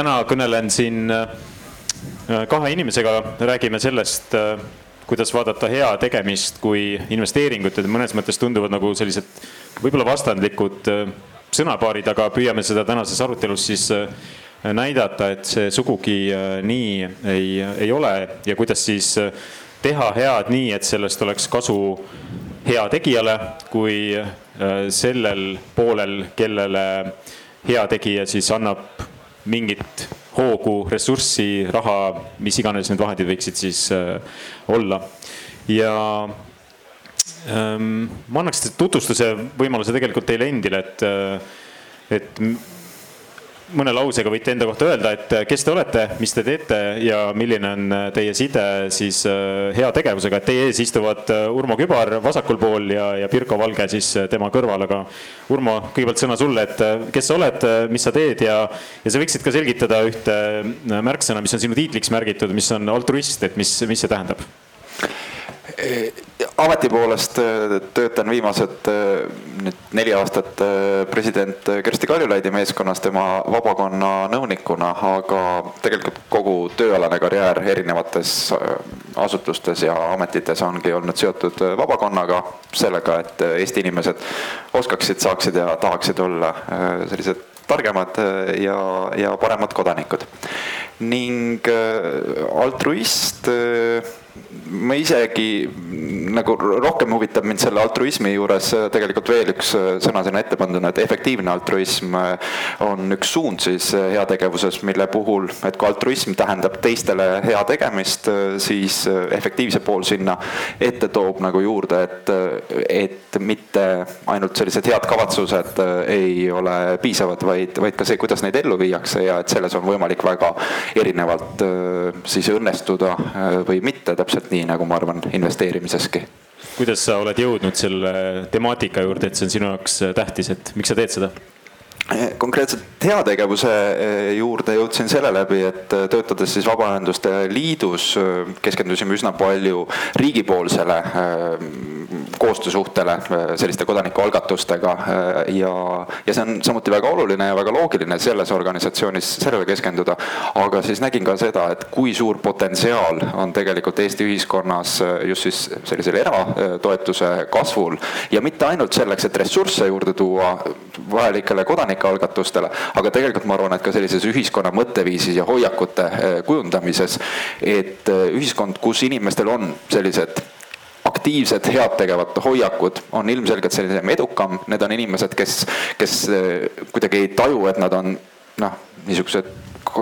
täna kõnelen siin kahe inimesega, räägime sellest, kuidas vaadata hea tegemist kui investeeringut ja mõnes mõttes tunduvad nagu sellised võib-olla vastandlikud sõnapaarid, aga püüame seda tänases arutelus siis näidata, et see sugugi nii ei, ei ole. Ja kuidas siis teha head nii, et sellest oleks kasu heategijale kui äh, sellel poolel, kellele heategija siis annab mingit hoogu, ressurssi, raha, mis iganes need vahendid võiksid siis äh, olla. ja ähm, ma annaks tutvustuse võimaluse tegelikult teile endile, et, äh, et mõne lausega võite enda kohta öelda, et äh, kes te olete, mis te teete ja milline on äh, teie side siis äh, heategevusega, et teie ees istuvad Urmo Kübar vasakul pool ja, ja Pirko Valge siis tema kõrval, aga Urmo, kõigepealt sõna sulle, et kes sa oled, mis sa teed ja, ja sa võiksid ka selgitada ühte märksõna, mis on sinu tiitliks märgitud, mis on altruist, et mis, mis see tähendab? Ameti poolest äh, töötan viimased äh, nüüd neli aastat äh, president Kersti Kaljulaidi meeskonnas tema vabakonna nõunikuna, aga tegelikult kogu tööalane karjäär erinevates asutustes ja ametites ongi olnud seotud vabakonnaga, sellega, et Eesti inimesed oskaksid, saaksid ja tahaksid olla sellised targemad ja, ja paremad kodanikud. ning altruist ma isegi nagu rohkem huvitab mind selle altruismi juures äh, tegelikult veel üks äh, sõna sinna ette panduna, et efektiivne altruism äh, on üks suund siis heategevuses, mille puhul, et kui altruism tähendab teistele hea tegemist, siis efektiivse pool sinna ette toob nagu juurde, et, et mitte ainult sellised head kavatsused ei ole piisavad, vaid, vaid ka see, kuidas neid ellu viiakse ja et selles on võimalik väga erinevalt siis õnnestuda või mitte. täpselt nii, nagu ma arvan, investeerimiseski. kuidas sa oled jõudnud selle temaatika juurde, et see on sinu jaoks tähtis, et miks sa teed seda? konkreetselt heategevuse eh, juurde jõudsin selle läbi, et eh, töötades siis Vabaühenduste Liidus eh, keskendusime üsna palju riigipoolsele koostöösuhtele selliste kodanikualgatustega ja, ja see on samuti väga oluline ja väga loogiline selles organisatsioonis sellele keskenduda. aga siis nägin ka seda, et kui suur potentsiaal on tegelikult Eesti ühiskonnas just siis sellisel eratoetuse kasvul ja mitte ainult selleks, et ressursse juurde tuua vajalikele kodanikele, kodanikualgatustele, aga tegelikult ma arvan, et ka sellises ühiskonna mõtteviisis ja hoiakute kujundamises, et ühiskond, kus inimestel on sellised aktiivsed, head tegevad hoiakud on ilmselgelt sellisem edukam, need on inimesed, kes, kes eh, kuidagi ei taju, et nad on noh, niisugused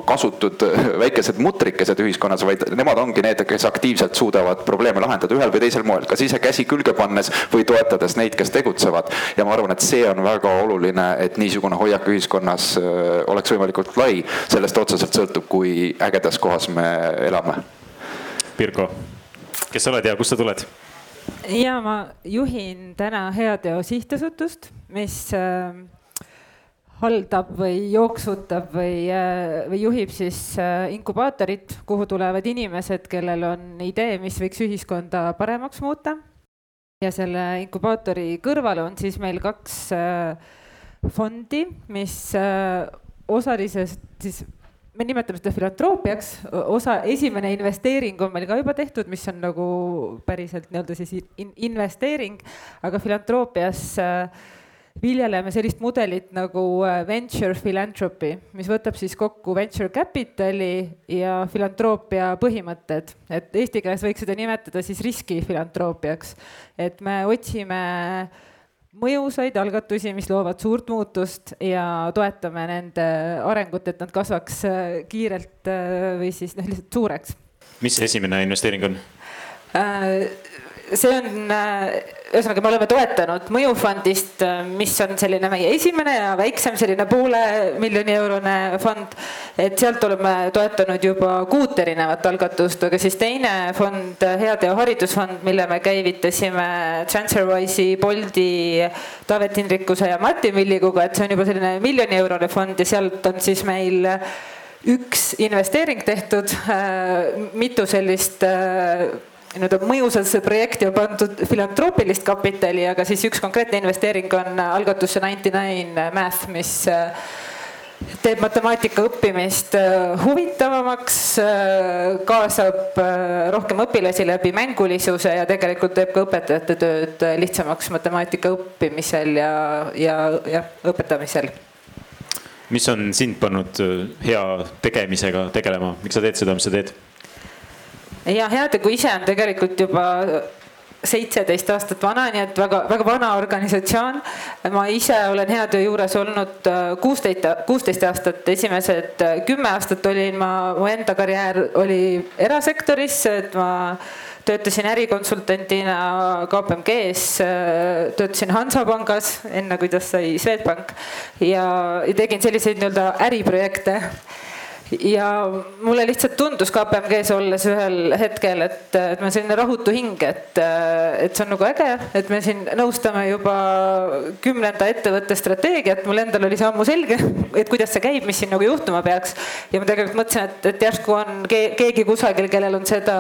kasutud väikesed mutrikesed ühiskonnas, vaid nemad ongi need, kes aktiivselt suudavad probleeme lahendada ühel või teisel moel, kas ise käsi külge pannes või toetades neid, kes tegutsevad. ja ma arvan, et see on väga oluline, et niisugune hoiak ühiskonnas äh, oleks võimalikult lai, sellest otseselt sõltub, kui ägedas kohas me elame. Pirko, kes sa oled ja kust sa tuled? Ja ma juhin täna Heateo Sihtasutust, mis äh, haldab või jooksutab või, äh, või juhib siis äh, inkubaatorit, kuhu tulevad inimesed, kellel on idee, mis võiks ühiskonda paremaks muuta. ja selle inkubaatori kõrval on siis meil kaks äh, fondi, mis osaliselt siis me nimetame seda filantroppiaks, osa, esimene investeering on meil ka juba tehtud, mis on nagu päriselt nii-öelda siis in, investeering, aga filantroppias äh, viljeleme sellist mudelit nagu äh, venture philanthropy, mis võtab siis kokku venture capital'i ja filantroopia põhimõtted, et eesti keeles võiks seda nimetada siis riskifilantroppiaks. et me otsime mõjusaid algatusi, mis loovad suurt muutust ja toetame nende arengut, et nad kasvaks äh, kiirelt äh, või siis noh, lihtsalt suureks. mis esimene investeering on? See on, äh, ühesõnaga, me oleme toetanud Mõjufondist, äh, mis on selline meie esimene ja väiksem selline poole miljoni eurone fond. et sealt oleme toetanud juba kuut erinevat algatust, aga siis teine fond, Heateo haridusfond, mille me käivitasime Transferwise'i, Boldi, Taavet Hindrikuse ja Martin Villikuga, et see on juba selline miljoni eurone fond ja sealt on siis meil üks investeering tehtud, äh, mitu sellist nii-öelda mõjusasse projekti on pandud filantroopilist kapitali, aga siis üks konkreetne investeering on algatusse Ninety Nine Math, mis teeb matemaatika õppimist huvitavamaks, kaasab rohkem õpilasi läbi mängulisuse ja tegelikult teeb ka õpetajate tööd lihtsamaks matemaatika õppimisel ja, ja, ja õpetamisel. mis on sind pannud hea tegemisega tegelema, miks sa teed seda, mis sa teed? Ja Heategu ise on tegelikult juba seitseteist aastat vana, nii et väga-väga vana organisatsioon. ma ise olen Heatöö juures olnud äh, kuusteist, kuusteist aastat, esimesed äh, kümme aastat olin ma, mu enda karjäär oli erasektoris, et ma töötasin ärikonsultantina KPMG-s, äh, töötasin Hansapangas, enne kui tast sai Swedbank. Ja, ja tegin selliseid nii-öelda äriprojekte ja mulle lihtsalt tundus KPMG-s olles ühel hetkel, et, et meil selline rahutu hing, et, et see on nagu äge, et me siin nõustame juba kümnenda ettevõtte strateegiat, mul endal oli see ammu selge, et kuidas see käib, mis siin nagu juhtuma peaks. ja ma tegelikult mõtlesin, et, et järsku on keegi kusagil, kellel on seda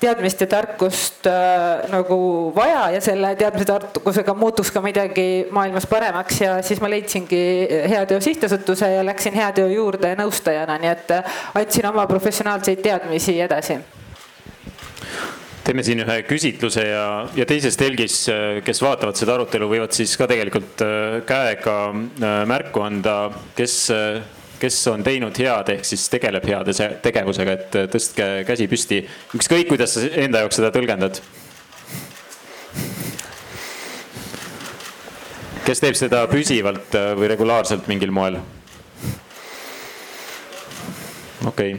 teadmist ja tarkust äh, nagu vaja ja selle teadmise tarkusega muutuks ka midagi maailmas paremaks ja siis ma leidsingi Heateo Sihtasutuse ja läksin Heateo juurde nõustajana, nii et äh, andsin oma professionaalseid teadmisi edasi. Teeme siin ühe küsitluse ja, ja teises telgis, äh, kes vaatavad seda arutelu, võivad siis ka tegelikult äh, käega märku anda, kes kes on teinud head, ehk siis tegeleb heade tegevusega, et tõstke käsi püsti. ükskõik, kuidas sa enda jaoks seda tõlgendad. kes teeb seda püsivalt äh, või regulaarselt mingil moel? okei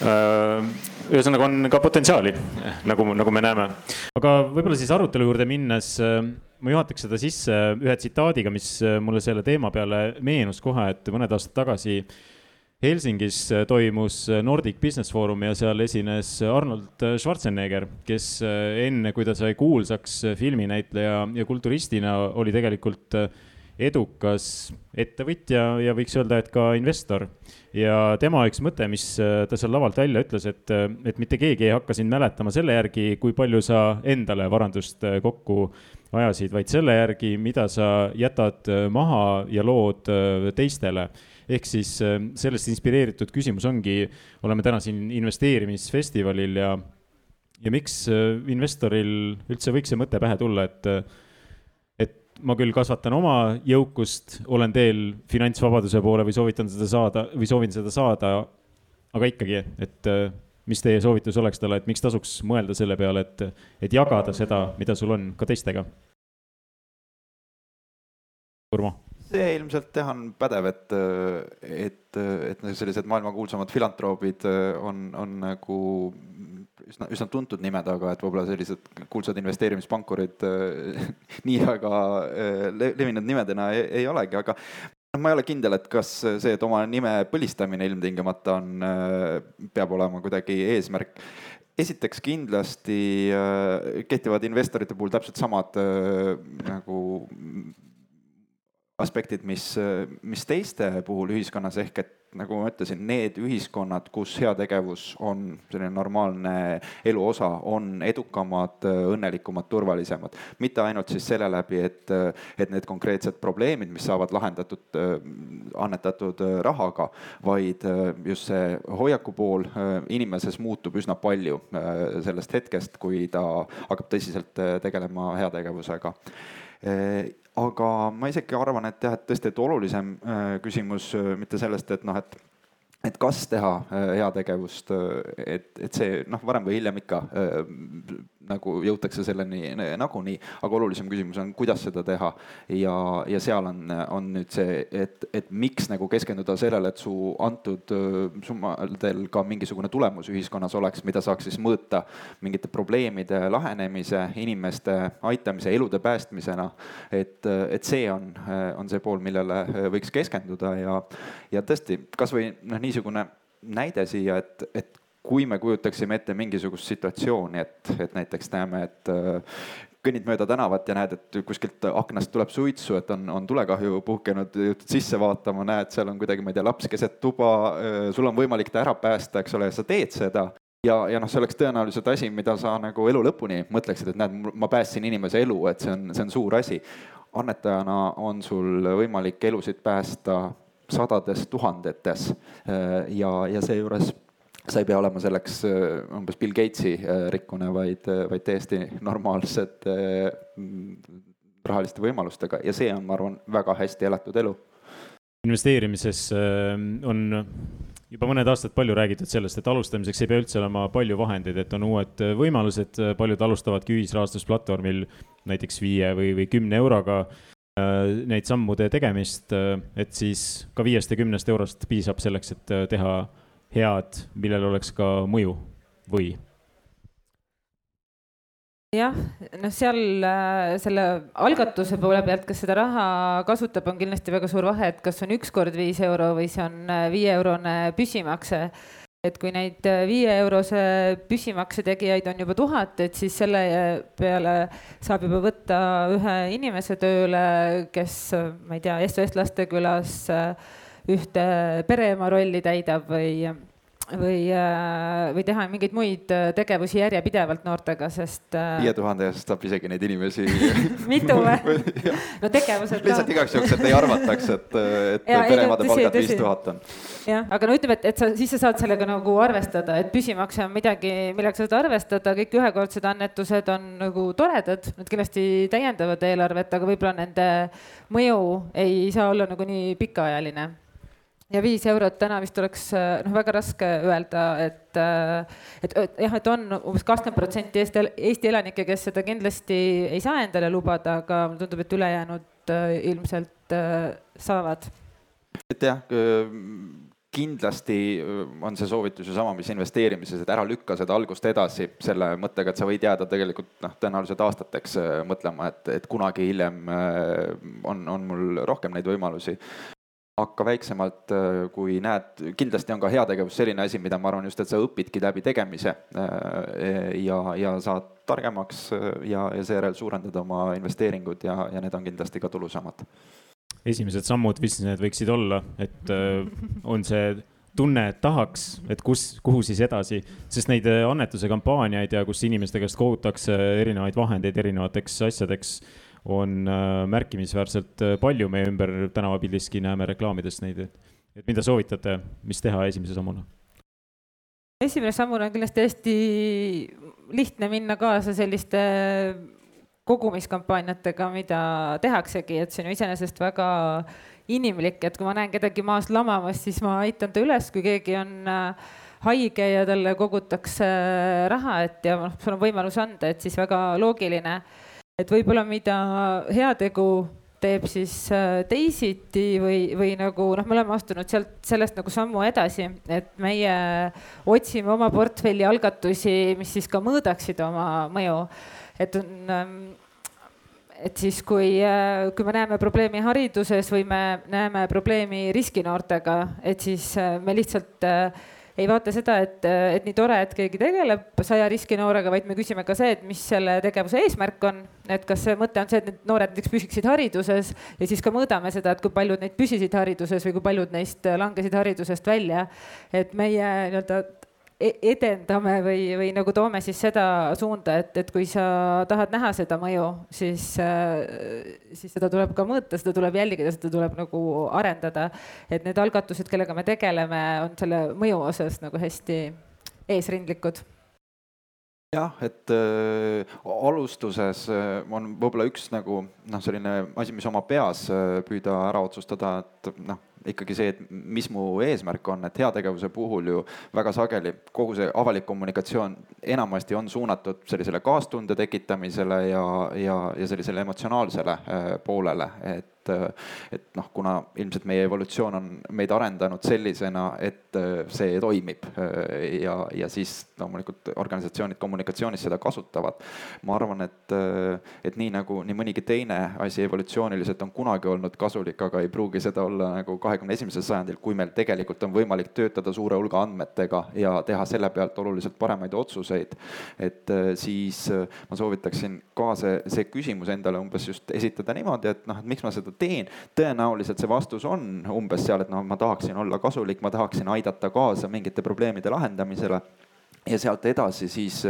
okay. Äh, ühesõnaga on ka potentsiaali, nagu, nagu me näeme. aga võib-olla siis arutelu juurde minnes äh, ma juhataks seda sisse ühe tsitaadiga, mis äh, mulle selle teema peale meenus kohe, et mõned aastad tagasi Helsingis äh, toimus Nordic Business Forum ja seal esines Arnold Schwarzenegger, kes enne, kui ta sai kuulsaks filminäitleja ja kulturistina, oli tegelikult edukas ettevõtja ja võiks öelda, et ka investor. ja tema üks mõte, mis äh, ta seal lavalt välja ütles, et, äh, et mitte keegi ei hakka sind mäletama selle järgi, kui palju sa endale varandust äh, kokku ajasid, vaid selle järgi, mida sa jätad maha ja lood teistele ehk siis sellest inspireeritud küsimus ongi, oleme täna siin investeerimisfestivalil ja, ja miks investoril üldse võiks see mõte pähe tulla, et ma küll kasvatan oma jõukust, olen teel finantsvabaduse poole või soovitan seda saada või soovin seda saada. aga ikkagi, et äh, mis teie soovitus oleks talle, et miks tasuks mõelda selle peale, et, et jagada seda, mida sul on, ka teistega? Urmo see ilmselt jah, on pädev, et, et, et sellised maailmakuulsamad filantroobid on, on nagu üsna, üsna tuntud nimed, aga et võib-olla sellised kuulsad investeerimispankurid äh, nii väga äh, levinud nimedena ei, ei olegi, aga ma ei ole kindel, et kas see, et oma nime põlistamine ilmtingimata on, äh, peab olema kuidagi eesmärk. Esiteks kindlasti kehtivad investorite puhul täpselt samad nagu aspektid, mis, mis teiste puhul ühiskonnas ehk et nagu ma ütlesin, need ühiskonnad, kus heategevus on selline normaalne elu osa, on edukamad, õnnelikumad, turvalisemad. mitte ainult siis selle läbi, et, et need konkreetsed probleemid, mis saavad lahendatud annetatud rahaga, vaid just see hoiaku pool inimeses muutub üsna palju sellest hetkest, kui ta hakkab tõsiselt tegelema heategevusega aga ma isegi arvan, et jah, et tõesti, et olulisem äh, küsimus äh, mitte sellest, et noh, et et kas teha äh, heategevust, et, et see noh, varem või hiljem ikka nagu jõutakse selleni nagunii, aga olulisem küsimus on, kuidas seda teha. ja, ja seal on, on nüüd see, et, et miks nagu keskenduda sellele, et su antud summadel ka mingisugune tulemus ühiskonnas oleks, mida saaks siis mõõta mingite probleemide lahenemise, inimeste aitamise, elude päästmisena. et, et see on, on see pool, millele võiks keskenduda ja, ja tõesti, kasvõi noh, niisugune näide siia, et, et kui me kujutaksime ette mingisugust situatsiooni, et, et näiteks näeme, et äh, kõnnid mööda tänavat ja näed, et kuskilt aknast tuleb suitsu, et on, on tulekahju puhkenud, jõutud sisse vaatama, näed, seal on kuidagi, ma ei tea, laps keset tuba, äh, sul on võimalik ta ära päästa, eks ole, sa teed seda ja, ja noh, see oleks tõenäoliselt asi, mida sa nagu elu lõpuni mõtleksid, et näed, ma päästsin inimese elu, et see on, see on suur asi. annetajana on sul võimalik elusid päästa sadades tuhandetes ja, ja seejuures sa ei pea olema selleks umbes Bill Gatesi rikkune, vaid, vaid täiesti normaalsed rahaliste võimalustega ja see on, ma arvan, väga hästi elatud elu. investeerimises on juba mõned aastad palju räägitud sellest, et alustamiseks ei pea üldse olema palju vahendeid, et on uued võimalused, paljud alustavadki ühisrahastusplatvormil näiteks viie või, või kümne euroga äh, neid sammude tegemist, äh, et siis ka viiest ja kümnest eurost piisab selleks, et äh, teha head, millel oleks ka mõju või jah, noh, seal äh, selle algatuse poole pealt, kes seda raha kasutab, on kindlasti väga suur vahe, et kas on üks kord viis euro või see on äh, viieeurone püsimakse. et kui neid äh, viieeurose püsimakse tegijaid on juba tuhat, et siis selle peale saab juba võtta ühe inimese tööle, kes, ma ei tea, SOS Lastekülas ühte pereema rolli täidab või või, või teha mingeid muid tegevusi järjepidevalt noortega, sest. Äh, viie tuhande eest saab isegi neid inimesi mitu või? no tegevused. lihtsalt igaks juhuks, et ei arvataks, et, et pereemade palgad viis tuhat on. jah, aga no ütleme, et, et sa, siis sa saad sellega nagu arvestada, et püsimakse on midagi, millega sa saad arvestada, kõik ühekordsed annetused on nagu toredad, nad kindlasti täiendavad eelarvet, aga võib-olla nende mõju ei saa olla nagu nii pikaajaline ja viis eurot täna vist oleks noh, väga raske öelda, et, et, et jah, et on umbes kakskümmend protsenti Eesti, Eesti elanikke, kes seda kindlasti ei saa endale lubada, aga mulle tundub, et ülejäänud ilmselt saavad. et jah, kindlasti on see soovitus ju sama, mis investeerimises, et ära lükka seda algust edasi selle mõttega, et sa võid jääda tegelikult noh, tõenäoliselt aastateks mõtlema, et, et kunagi hiljem on, on mul rohkem neid võimalusi hakka väiksemalt, äh, kui näed, kindlasti on ka heategevus selline asi, mida ma arvan just, et sa õpidki läbi tegemise äh, ja, ja saad targemaks äh, ja, ja seejärel suurendad oma investeeringud ja, ja need on kindlasti ka tulusamad. esimesed sammud, mis need võiksid olla, et on see tunne, et tahaks, et kus, kuhu siis edasi, sest neid annetuse kampaaniaid ja kus inimeste käest kogutakse erinevaid vahendeid erinevateks asjadeks on äh, märkimisväärselt äh, palju meie ümber tänavapildiski näeme reklaamidest neid, et, mida soovitate, mis teha esimese sammuna? esimene sammuna on kindlasti hästi lihtne minna kaasa selliste kogumiskampaaniatega, mida tehaksegi, et see on ju iseenesest väga inimlik, et kui ma näen kedagi maas lamamas, siis ma aitan ta üles, kui keegi on äh, haige ja talle kogutakse raha, et ja noh, sul on võimalus anda, et siis väga loogiline et võib-olla mida heategu teeb siis äh, teisiti või, või nagu noh, me oleme astunud sealt, sellest nagu sammu edasi, et meie otsime oma portfelli algatusi, mis siis ka mõõdaksid oma mõju. et on, ähm, et siis, kui, äh, kui me näeme probleemi hariduses või me näeme probleemi riskinoortega, et siis äh, me lihtsalt ei vaata seda, et, et nii tore, et keegi tegeleb saja riskinoorega, vaid me küsime ka see, et mis selle tegevuse eesmärk on. et kas see mõte on see, et need noored näiteks püsiksid hariduses ja siis ka mõõdame seda, et kui paljud neid püsisid hariduses või kui paljud neist langesid haridusest välja. et meie nii-öelda edendame või, või nagu toome siis seda suunda, et, et kui sa tahad näha seda mõju, siis, äh, siis seda tuleb ka mõõta, seda tuleb jälgida, seda tuleb nagu arendada. et need algatused, kellega me tegeleme, on selle mõju osas nagu hästi eesrindlikud jah, et äh, alustuses äh, on võib-olla üks nagu noh, selline asi, mis oma peas äh, püüda ära otsustada, et noh ikkagi see, et mis mu eesmärk on, et heategevuse puhul ju väga sageli kogu see avalik kommunikatsioon enamasti on suunatud sellisele kaastunde tekitamisele ja, ja, ja sellisele emotsionaalsele äh, poolele, et et noh, kuna ilmselt meie evolutsioon on meid arendanud sellisena, et äh, see toimib äh, ja, ja siis loomulikult organisatsioonid kommunikatsioonis seda kasutavad. ma arvan, et, et nii nagu nii mõnigi teine asi evolutsiooniliselt on kunagi olnud kasulik, aga ei pruugi seda olla nagu kahe kahekümne esimesel sajandil, kui meil tegelikult on võimalik töötada suure hulga andmetega ja teha selle pealt oluliselt paremaid otsuseid, et äh, siis äh, ma soovitaksin ka see, see küsimus endale umbes just esitada niimoodi, et noh, et miks ma seda teen. tõenäoliselt see vastus on umbes seal, et noh, ma tahaksin olla kasulik, ma tahaksin aidata kaasa mingite probleemide lahendamisele ja sealt edasi siis,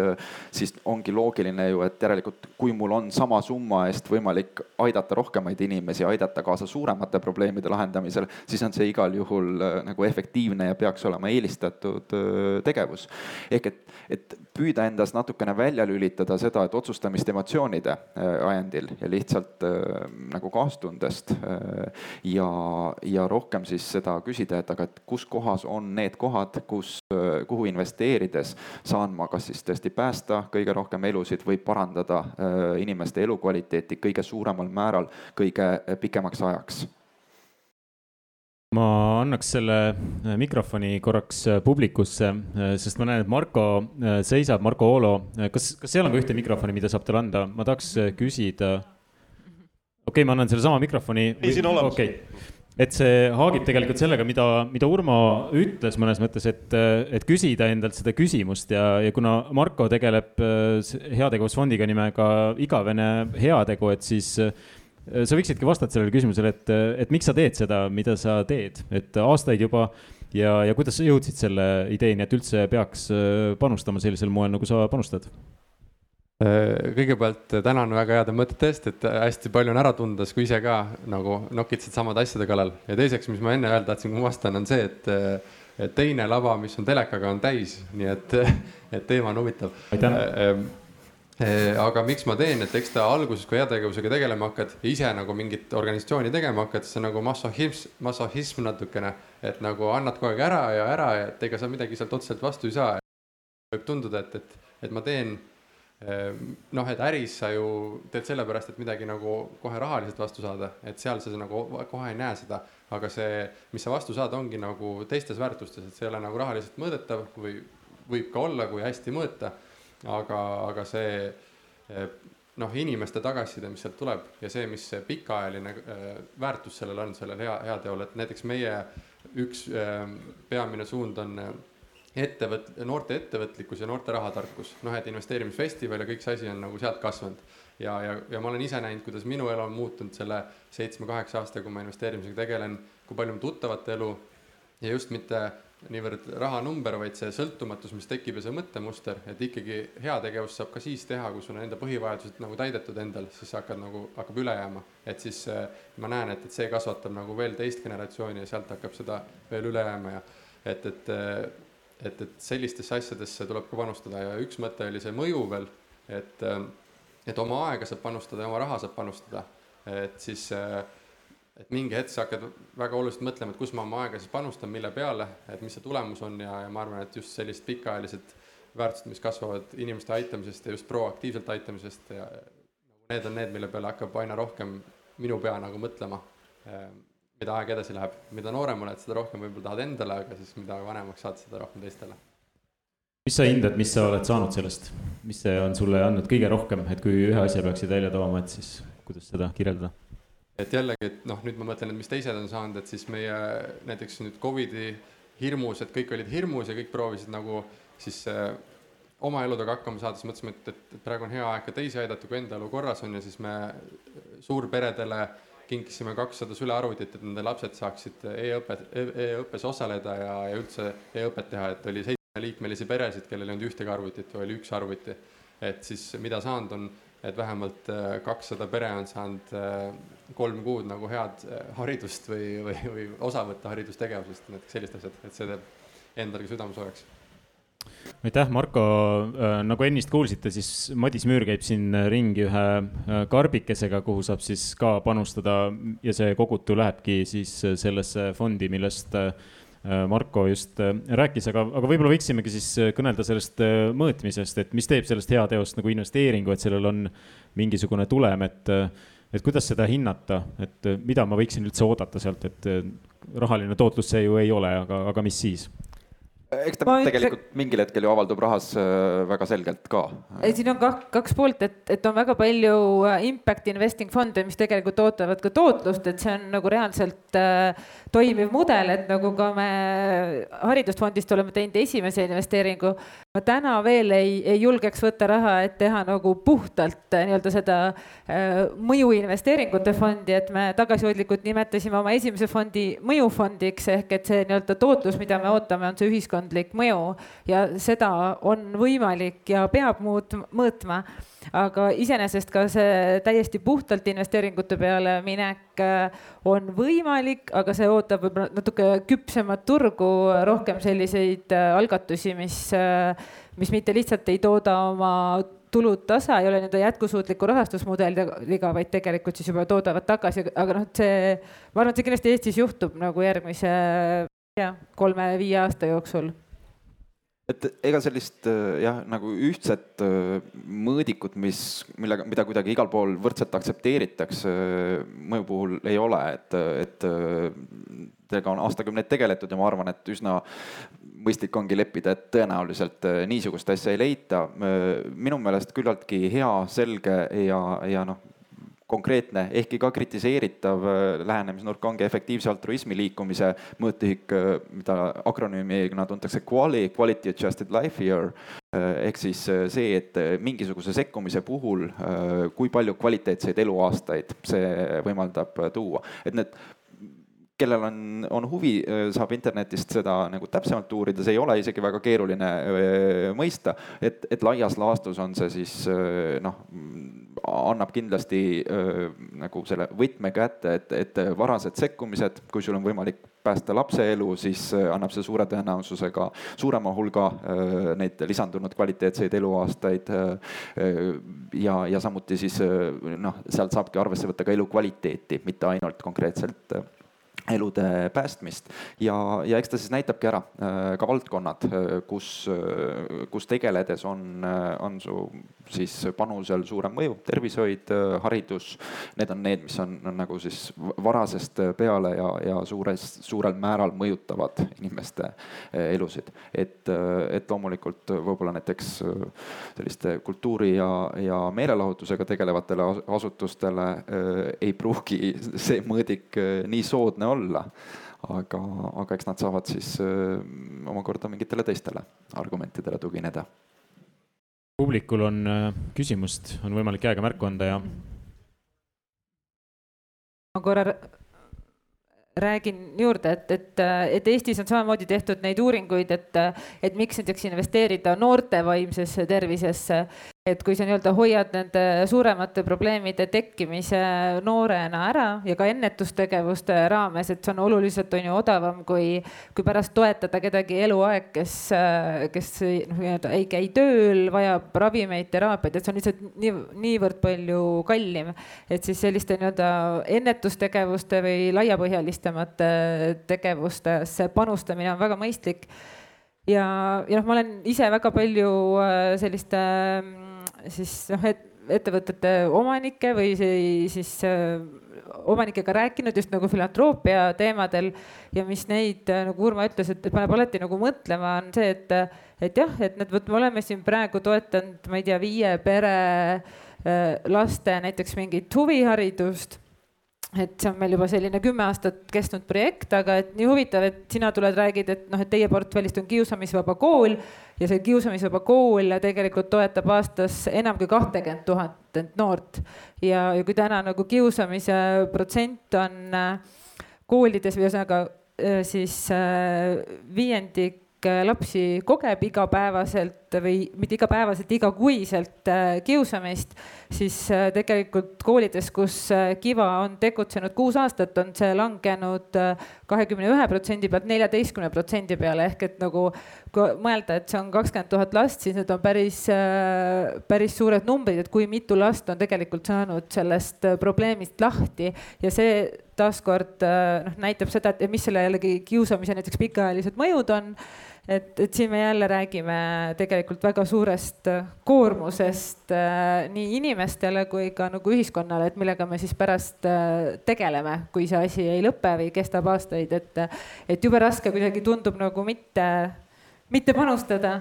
siis ongi loogiline ju, et järelikult kui mul on sama summa eest võimalik aidata rohkemaid inimesi, aidata kaasa suuremate probleemide lahendamisel, siis on see igal juhul äh, nagu efektiivne ja peaks olema eelistatud äh, tegevus. ehk et, et püüda endas natukene välja lülitada seda, et otsustamist emotsioonide äh, ajendil ja lihtsalt nagu kaastundest ja, ja rohkem siis seda küsida, et aga et kus kohas on need kohad, kus, kuhu investeerides saan ma kas siis tõesti päästa kõige rohkem elusid või parandada äh, inimeste elukvaliteeti kõige suuremal määral kõige äh, pikemaks ajaks. Ma annaks selle äh, mikrofoni korraks publikusse, sest ma näen, et Marko seisab, Marko Oolo, kas, kas seal on ka ühte mikrofoni, mida saab talle anda, ma tahaks küsida. okei okay,, ma annan sellesama mikrofoni. ei, siin olemas. okay et see haagib tegelikult sellega, mida, mida Urmo ütles mõnes mõttes, et, et küsida endalt seda küsimust ja, ja kuna Marko tegeleb äh, heategevusfondiga nimega Igavene heategu, et siis äh, sa võiksidki vastata sellele küsimusele, et, et miks sa teed seda, mida sa teed, et aastaid juba ja, ja kuidas sa jõudsid selle ideeni, et üldse peaks äh, panustama sellisel moel, nagu sa panustad? Äh, kõigepealt tänan väga heade mõtete eest, et hästi palju on ära tunda, kui ise ka nagu nokitsesid samade asjade kallal. ja teiseks, mis ma enne öelda tahtsin, kui ma vastan, on see, et, et teine lava, mis on telekaga, on täis, nii et, et teema on huvitav. äh, äh, aga miks ma teen, et eks ta alguses, kui heategevusega tegelema hakkad ise nagu mingit organisatsiooni tegema hakkad, siis see on nagu massohism, massohism natukene, et nagu annad kogu aeg ära ja ära et ega sa midagi sealt otseselt vastu ei saa. võib tunduda, et, et, et ma teen noh, et äris sa ju teed sellepärast, et midagi nagu kohe rahaliselt vastu saada, et seal sa nagu kohe ei näe seda, aga see, mis sa vastu saad, ongi nagu teistes väärtustes, et see ei ole nagu rahaliselt mõõdetav või võib ka olla, kui hästi mõõta, aga, aga see eh, noh, inimeste tagasiside, mis sealt tuleb ja see, mis see pikaajaline äh, väärtus sellel on, sellel hea, heateol, et näiteks meie üks äh, peamine suund on ettevõt-, noorte ettevõtlikkus ja noorte rahatarkus, noh, et investeerimisfestival ja kõik see asi on nagu sealt kasvanud. ja, ja, ja ma olen ise näinud, kuidas minu elu on muutunud selle seitsme-kaheksa aastaga, kui ma investeerimisega tegelen, kui palju on tuttavate elu ja just mitte niivõrd rahanumber, vaid see sõltumatus, mis tekib ja see mõttemuster, et ikkagi heategevust saab ka siis teha, kui sul on enda põhivajadused nagu täidetud endal, siis sa hakkad nagu, hakkab üle jääma. et siis äh, ma näen, et, et see kasvatab nagu veel teist generatsiooni ja sealt hakkab seda veel üle jääma ja et, et äh, et, et sellistesse asjadesse tuleb ka panustada ja üks mõte oli see mõju veel, et, et oma aega saab panustada ja oma raha saab panustada. et siis, et mingi hetk sa hakkad väga oluliselt mõtlema, et kus ma oma aega siis panustan, mille peale, et mis see tulemus on ja, ja ma arvan, et just sellised pikaajalised väärtused, mis kasvavad inimeste aitamisest ja just proaktiivselt aitamisest ja nagu need on need, mille peale hakkab aina rohkem minu pea nagu mõtlema mida aeg edasi läheb, mida noorem oled, seda rohkem võib-olla tahad endale, aga siis mida vanemaks saad, seda rohkem teistele. mis sa hindad, mis sa oled saanud sellest, mis see on sulle andnud kõige rohkem, et kui ühe asja peaksid välja tooma, et siis kuidas seda kirjeldada? et jällegi, et noh, nüüd ma mõtlen, et mis teised on saanud, et siis meie näiteks nüüd Covidi hirmus, et kõik olid hirmus ja kõik proovisid nagu siis äh, oma eludega hakkama saada, siis mõtlesime, et, et, praegu on hea aeg ka teisi aidata, kui enda elu korras on ja siis me suurperedele äh, kinkisime kakssada sülearvutit, et nende lapsed saaksid e-õpet e, e-õppes osaleda ja, ja üldse e-õpet teha, et oli seitsmeliikmelisi peresid, kellel ei olnud ühtegi arvutit või oli üks arvuti. et siis mida saanud on, et vähemalt äh, kakssada pere on saanud äh, kolm kuud nagu head äh, haridust või, või, või osa võtta haridustegevusest, näiteks sellist asjad, et see teeb endalgi südamesoojaks aitäh, Marko, äh, nagu ennist kuulsite, siis Madis Müür käib siin ringi ühe äh, karbikesega, kuhu saab siis ka panustada ja see kogutu lähebki siis sellesse fondi, millest äh, Marko just rääkis, aga, aga võib-olla võiksimegi siis kõnelda sellest mõõtmisest, et mis teeb sellest heateost nagu investeeringu, et sellel on mingisugune tulem, et, et kuidas seda hinnata, et mida ma võiksin üldse oodata sealt, et rahaline tootlus see ju ei ole, aga, aga mis siis? Eks ta ma tegelikult ütle... mingil hetkel ju avaldub rahas äh, väga selgelt ka. ei, siin on kaks, kaks poolt, et, et on väga palju äh, impact investing fonde, mis tegelikult ootavad ka tootlust, et see on nagu reaalselt äh, toimiv mudel, et nagu ka me haridusfondist oleme teinud esimese investeeringu. ma täna veel ei, ei julgeks võtta raha, et teha nagu puhtalt äh, nii-öelda seda äh, mõjuinvesteeringute fondi, et me tagasihoidlikult nimetasime oma esimese fondi mõjufondiks ehk et see nii-öelda tootlus, mida me ootame, on see ühiskond ühiskondlik mõju ja seda on võimalik ja peab muut-, mõõtma. Aga iseenesest ka see täiesti puhtalt investeeringute peale minek äh, on võimalik, aga see ootab võib-olla natuke küpsemat turgu, rohkem selliseid äh, algatusi, mis, äh, mis mitte lihtsalt ei tooda oma tulud tasa, ei ole nende jätkusuutliku rahastusmudeliga, vaid tegelikult siis juba toodavad tagasi, aga noh, et see, ma arvan, et see kindlasti Eestis juhtub nagu järgmise jah, kolme-viie aasta jooksul et ega sellist äh, jah, nagu ühtset äh, mõõdikut, mis, millega, mida kuidagi igal pool võrdselt aktsepteeritakse, mõju puhul ei ole, et, et sellega on aastakümneid tegeletud ja ma arvan, et üsna mõistlik ongi leppida, et tõenäoliselt äh, niisugust asja ei leita. minu meelest küllaltki hea, selge ja, ja noh, konkreetne, ehkki ka kritiseeritav äh, lähenemisnurk ongi efektiivse altruismi liikumise mõõtühik, äh, mida akronüümina tuntakse QALY, Quality Adjusted Life Year. Äh, ehk siis see, et mingisuguse sekkumise puhul, kui palju kvaliteetseid eluaastaid see võimaldab tuua, et need kellel on, on huvi, saab internetist seda nagu täpsemalt uurida, see ei ole isegi väga keeruline mõista, et, et laias laastus on see siis noh, annab kindlasti nagu selle võtme kätte, et, et varased sekkumised, kui sul on võimalik päästa lapse elu, siis annab see suure tõenäosusega suurema hulga neid lisandunud kvaliteetseid eluaastaid. ja, ja samuti siis noh, sealt saabki arvesse võtta ka elukvaliteeti, mitte ainult konkreetselt elude päästmist ja, ja eks ta siis näitabki ära äh, ka valdkonnad, äh, kus, äh, kus tegeledes on, on su siis panusel suurem mõju, tervishoid, haridus. Need on need, mis on, on nagu siis varasest peale ja, ja suures, suurel määral mõjutavad inimeste elusid. et, et loomulikult võib-olla näiteks selliste kultuuri ja, ja meelelahutusega tegelevatele asutustele ei pruugi see mõõdik nii soodne olla olla. aga, aga eks nad saavad siis öö, omakorda mingitele teistele argumentidele tugineda. publikul on küsimust, on võimalik käega märku anda ja. ma korra räägin juurde, et, et, et Eestis on samamoodi tehtud neid uuringuid, et, et miks näiteks investeerida noorte vaimsesse tervisesse et kui sa nii-öelda hoiad nende suuremate probleemide tekkimise noorena ära ja ka ennetustegevuste raames, et see on oluliselt on ju odavam, kui, kui pärast toetada kedagi eluaeg, kes, kes noh, nii-öelda ei käi tööl, vajab ravimeid, teraapiaid, et see on lihtsalt nii, niivõrd palju kallim. et siis selliste nii-öelda ennetustegevuste või laiapõhjalistemate tegevustesse panustamine on väga mõistlik ja, ja noh, ma olen ise väga palju äh, selliste siis noh, et ettevõtete omanikke või siis äh, omanikega rääkinud just nagu filantroopia teemadel ja mis neid, äh, nagu Urmo ütles, et paneb alati nagu mõtlema, on see, et, et jah, et need, vot me oleme siin praegu toetanud, ma ei tea, viie pere äh, laste näiteks mingit huviharidust et see on meil juba selline kümme aastat kestnud projekt, aga et nii huvitav, et sina tuled, räägid, et noh, et teie portfellist on kiusamisvaba kool ja see kiusamisvaba kool tegelikult toetab aastas enam kui kahtekümmet tuhat noort. ja, ja kui täna nagu kiusamise protsent on äh, koolides või ühesõnaga äh, siis äh, viiendik lapsi kogeb igapäevaselt või mitte igapäevaselt, igakuiselt kiusamist siis äh, tegelikult koolides, kus äh, Kiva on tegutsenud kuus aastat, on see langenud äh, kahekümne ühe protsendi pealt neljateistkümne protsendi peale. Ehk et nagu kui mõelda, et see on kakskümmend tuhat last, siis need on päris, päris suured numbrid, et kui mitu last on tegelikult saanud sellest probleemist lahti. Ja see taaskord noh, näitab seda, et mis selle jällegi kiusamise näiteks pikaajalised mõjud on et, et siin me jälle räägime tegelikult väga suurest koormusest äh, nii inimestele kui ka nagu ühiskonnale, et millega me siis pärast äh, tegeleme, kui see asi ei lõpe või kestab aastaid, et, et jube raske kuidagi tundub nagu mitte, mitte panustada.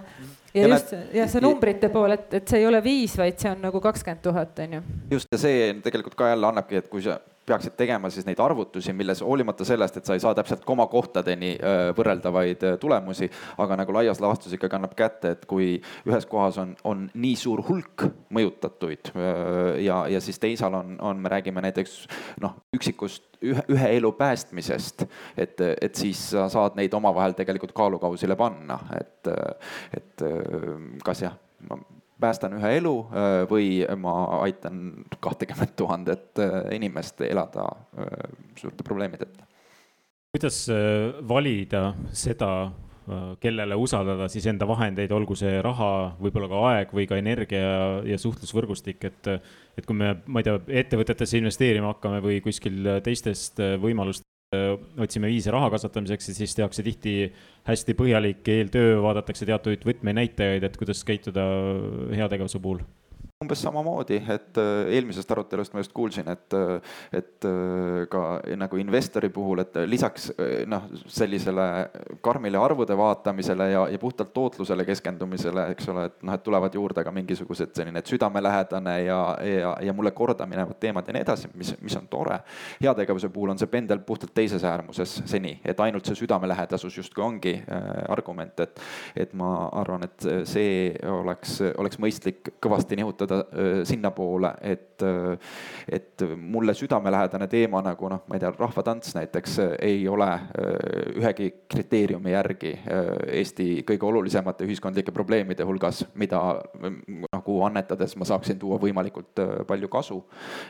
ja just, jah, see numbrite pool, et, et see ei ole viis, vaid see on nagu kakskümmend tuhat, on ju. just ja see tegelikult ka jälle annabki, et kui sa peaksid tegema siis neid arvutusi, milles hoolimata sellest, et sa ei saa täpselt komakohtadeni võrreldavaid tulemusi, aga nagu laias laastus ikkagi annab kätte, et kui ühes kohas on, on nii suur hulk mõjutatuid ja, ja siis teisal on, on, me räägime näiteks noh, üksikust ühe, ühe elu päästmisest, et, et siis sa saad neid omavahel tegelikult kaalukausile panna, et, et kas jah, ma päästan ühe elu äh, või ma aitan kahtekümmet tuhandet äh, inimest elada äh, suurte probleemideta. kuidas valida seda, kellele usaldada siis enda vahendeid, olgu see raha, võib-olla ka aeg või ka energia ja suhtlusvõrgustik, et, et kui me, ma ei tea, ettevõtetesse investeerima hakkame või kuskil teistest võimalustest otsime viise raha kasvatamiseks, siis tehakse tihti hästi põhjalik eeltöö, vaadatakse teatuid võtmenäitajaid, et kuidas käituda heategevuse puhul umbes samamoodi, et äh, eelmisest arutelust ma just kuulsin, et, äh, et äh, ka nagu investori puhul, et lisaks noh, sellisele karmile arvude vaatamisele ja, ja puhtalt tootlusele keskendumisele, eks ole, et noh, et tulevad juurde ka mingisugused selline südamelähedane ja, ja, ja mulle korda minevad teemad ja nii edasi, mis, mis on tore. heategevuse puhul on see pendel puhtalt teises äärmuses seni, et ainult see südamelähedasus justkui ongi argument, et, et ma arvan, et see oleks, oleks mõistlik kõvasti nihutada liigutada sinnapoole, et, et mulle südamelähedane teema nagu noh, ma ei tea, rahvatants näiteks ei ole ühegi kriteeriumi järgi Eesti kõige olulisemate ühiskondlike probleemide hulgas, mida nagu annetades ma saaksin tuua võimalikult palju kasu.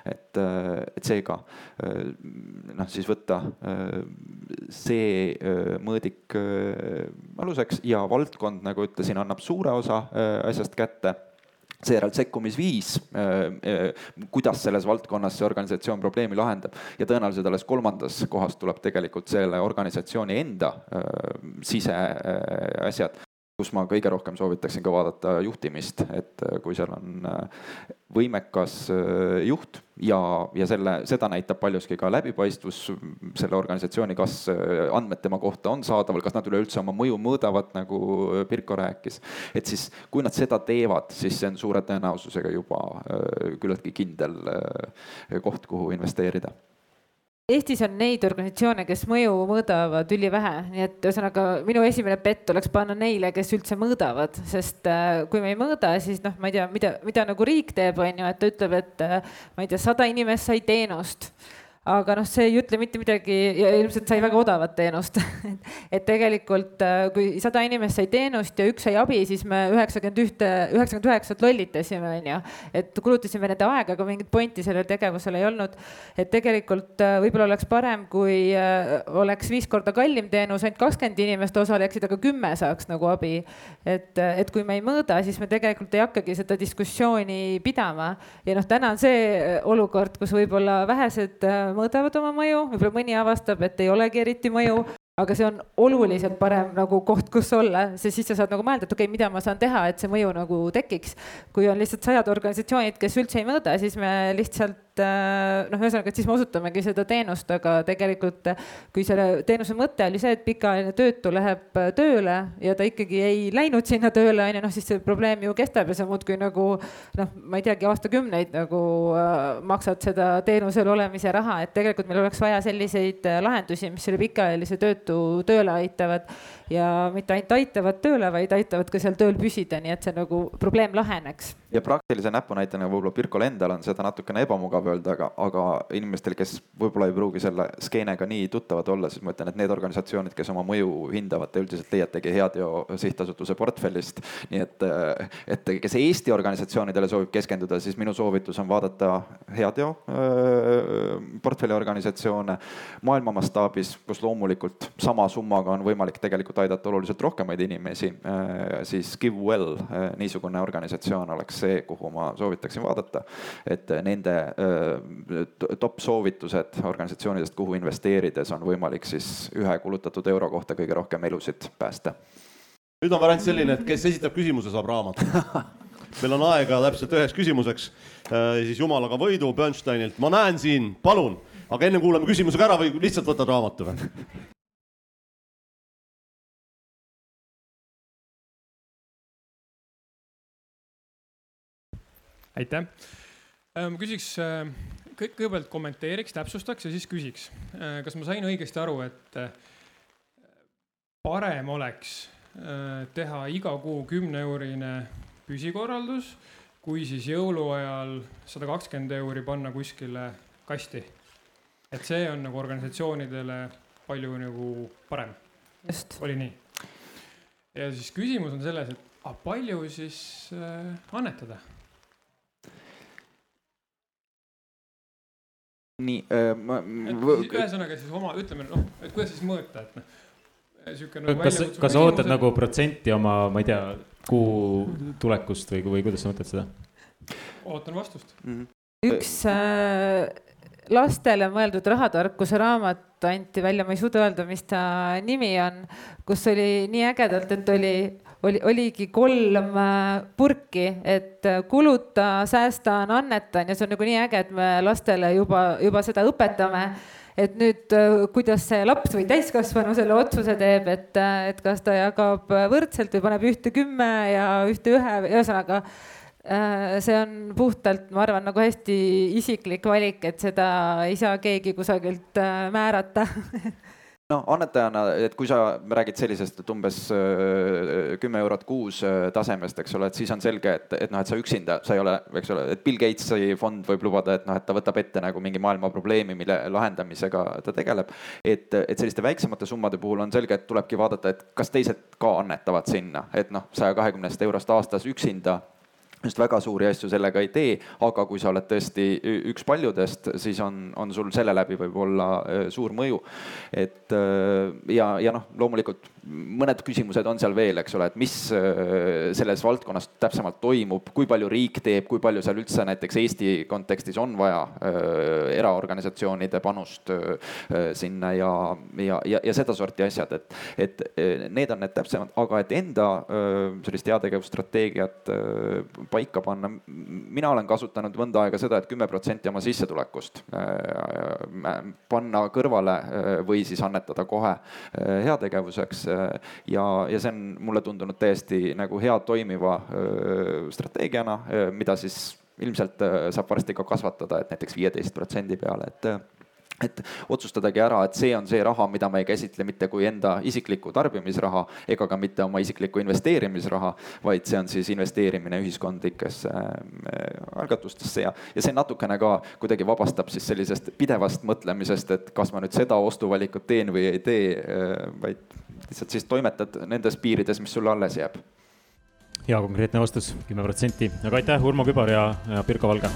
et, et seega noh, siis võtta see mõõdik aluseks ja valdkond, nagu ütlesin, annab suure osa asjast kätte seejärel sekkumisviis, äh, äh, kuidas selles valdkonnas see organisatsioon probleemi lahendab. Ja tõenäoliselt alles kolmandas kohas tuleb tegelikult selle organisatsiooni enda äh, siseasjad kus ma kõige rohkem soovitaksin ka vaadata juhtimist, et äh, kui seal on äh, võimekas äh, juht ja, ja selle, seda näitab paljuski ka läbipaistvus selle organisatsiooni, kas andmed tema kohta on saadaval, kas nad üleüldse oma mõju mõõdavad, nagu Pirko rääkis. et siis, kui nad seda teevad, siis see on suure tõenäosusega juba küllaltki kindel koht, kuhu investeerida Eestis on neid organisatsioone, kes mõju mõõdavad ülivähe, nii et ühesõnaga minu esimene pett oleks panna neile, kes üldse mõõdavad, sest äh, kui me ei mõõda, siis noh, ma ei tea, mida, mida nagu riik teeb, on ju, et ta ütleb, et äh, ma ei tea, sada inimest sai teenust aga noh, see ei ütle mitte midagi ja ilmselt sai väga odavat teenust et tegelikult äh, kui sada inimest sai teenust ja üks sai abi, siis me üheksakümmend ühte, üheksakümmend üheksat lollitasime, onju. et kulutasime nende aega, aga mingit pointi sellel tegevusel ei olnud. et tegelikult äh, võib-olla oleks parem, kui äh, oleks viis korda kallim teenus, ainult kakskümmend inimest osaleksid, aga kümme saaks nagu abi. et, et kui me ei mõõda, siis me tegelikult ei hakkagi seda diskussiooni pidama ja noh, täna on see olukord, kus võib-olla vähesed mõõdavad oma mõju, võib-olla mõni avastab, et ei olegi eriti mõju, aga see on oluliselt parem nagu koht, kus olla, sest siis sa saad nagu mõelda, et okei okay,, mida ma saan teha, et see mõju nagu tekiks. kui on lihtsalt sajad organisatsioonid, kes üldse ei mõõda, siis me lihtsalt Äh, noh, ühesõnaga, et siis me osutamegi seda teenust, aga tegelikult kui selle teenuse mõte oli see, et pikaajaline töötu läheb äh, tööle ja ta ikkagi ei läinud sinna tööle, on ju, noh siis see probleem ju kestab ja sa muudkui nagu noh, ma ei teagi, aastakümneid nagu äh, maksad seda teenusel olemise raha, et tegelikult meil oleks vaja selliseid äh, lahendusi, mis selle pikaajalise töötu tööle aitavad ja mitte ainult aitavad tööle, vaid aitavad ka seal tööl püsida, nii et see nagu probleem laheneks ja praktilise näpunäitena võib-olla Pirkol endal on seda natukene ebamugav öelda, aga, aga inimestel, kes võib-olla ei pruugi selle skeenega nii tuttavad olla, siis ma ütlen, et need organisatsioonid, kes oma mõju hindavad, te üldiselt leiategi Heateo sihtasutuse portfellist. nii et, et kes Eesti organisatsioonidele soovib keskenduda, siis minu soovitus on vaadata Heateo portfelli organisatsioone maailma mastaabis, kus loomulikult sama summaga on võimalik tegelikult aidata oluliselt rohkemaid inimesi, siis GiveWell, niisugune organisatsioon oleks see, kuhu ma soovitaksin vaadata. et nende top soovitused organisatsioonidest, kuhu investeerides on võimalik siis ühe kulutatud euro kohta kõige rohkem elusid päästa. nüüd on variant selline, et kes esitab küsimuse, saab raamatu meil on aega täpselt üheks küsimuseks, siis Jumalaga võidu Bernsteinilt, ma näen siin, palun, aga enne kuulame küsimuse ka ära või lihtsalt võtad raamatu või? Aitäh. Äh, ma küsiks äh, kõigepealt kommenteeriks, täpsustaks ja siis küsiks. kas ma sain õigesti aru, et äh, parem oleks äh, teha iga kuu kümne eurine püsikorraldus, kui siis jõuluajal sada kakskümmend euri panna kuskile kasti. et see on nagu organisatsioonidele palju nagu parem, oli nii? ja siis küsimus on selles, et palju siis äh, annetada nii, siis ühesõnaga siis oma, ütleme noh, et kuidas siis mõõta, et noh, nagu kas, kas sa ootad nagu protsenti oma, ma ei tea, kuu tulekust või, või kuidas sa mõtled seda? ootan vastust. Mhm. üks äh, lastele mõeldud rahatarkuse raamat anti välja, ma ei suuda öelda, mis ta nimi on, kus oli nii ägedalt, et oli, oli, oligi kolm äh, purki, et äh, kuluta, säästan, annetan ja see on nagu nii äge, et me lastele juba, juba seda õpetame et nüüd, kuidas see laps või täiskasvanu selle otsuse teeb, et, et kas ta jagab võrdselt või paneb ühte kümme ja ühte ühe, ühesõnaga äh, see on puhtalt, ma arvan, nagu hästi isiklik valik, et seda ei saa keegi kusagilt äh, määrata. no annetajana, et kui sa räägid sellisest, et umbes öö, kümme eurot kuus öö, tasemest, eks ole, et siis on selge, et, et noh, et sa üksinda, sa ei ole, eks ole, et Bill Gatesi fond võib lubada, et noh, et ta võtab ette nagu mingi maailma probleemi, mille lahendamisega ta tegeleb. et, et selliste väiksemate summade puhul on selge, et tulebki vaadata, et kas teised ka annetavad sinna, et noh, saja kahekümnest eurost aastas üksinda just väga suuri asju sellega ei tee, aga kui sa oled tõesti üks paljudest, siis on, on sul selle läbi võib-olla öö, suur mõju. et öö, ja, ja noh, loomulikult mõned küsimused on seal veel, eks ole, et mis öö, selles valdkonnas täpsemalt toimub, kui palju riik teeb, kui palju seal üldse näiteks Eesti kontekstis on vaja öö, eraorganisatsioonide panust öö, sinna ja, ja, ja, ja sedasorti asjad, et, et need on need täpsemad, aga et enda sellist heategevusstrateegiat paika panna, mina olen kasutanud mõnda aega seda et, et kümme protsenti oma sissetulekust panna kõrvale või siis annetada kohe heategevuseks ja, ja see on mulle tundunud täiesti nagu hea toimiva öö, strateegiana, mida siis ilmselt saab varsti ka kasvatada, et näiteks viieteist protsendi peale, et et otsustadagi ära, et see on see raha, mida me ei käsitle mitte kui enda isiklikku tarbimisraha ega ka mitte oma isiklikku investeerimisraha, vaid see on siis investeerimine ühiskondlikesse äh, algatustesse. Ja, ja see natukene ka kuidagi vabastab siis sellisest pidevast mõtlemisest, et kas ma nüüd seda ostuvalikut teen või ei tee, vaid lihtsalt siis toimetad nendes piirides, mis sulle alles jääb. Hea konkreetne vastus, kümme protsenti, aga aitäh, Urmo Kübar ja, ja Pirko Valge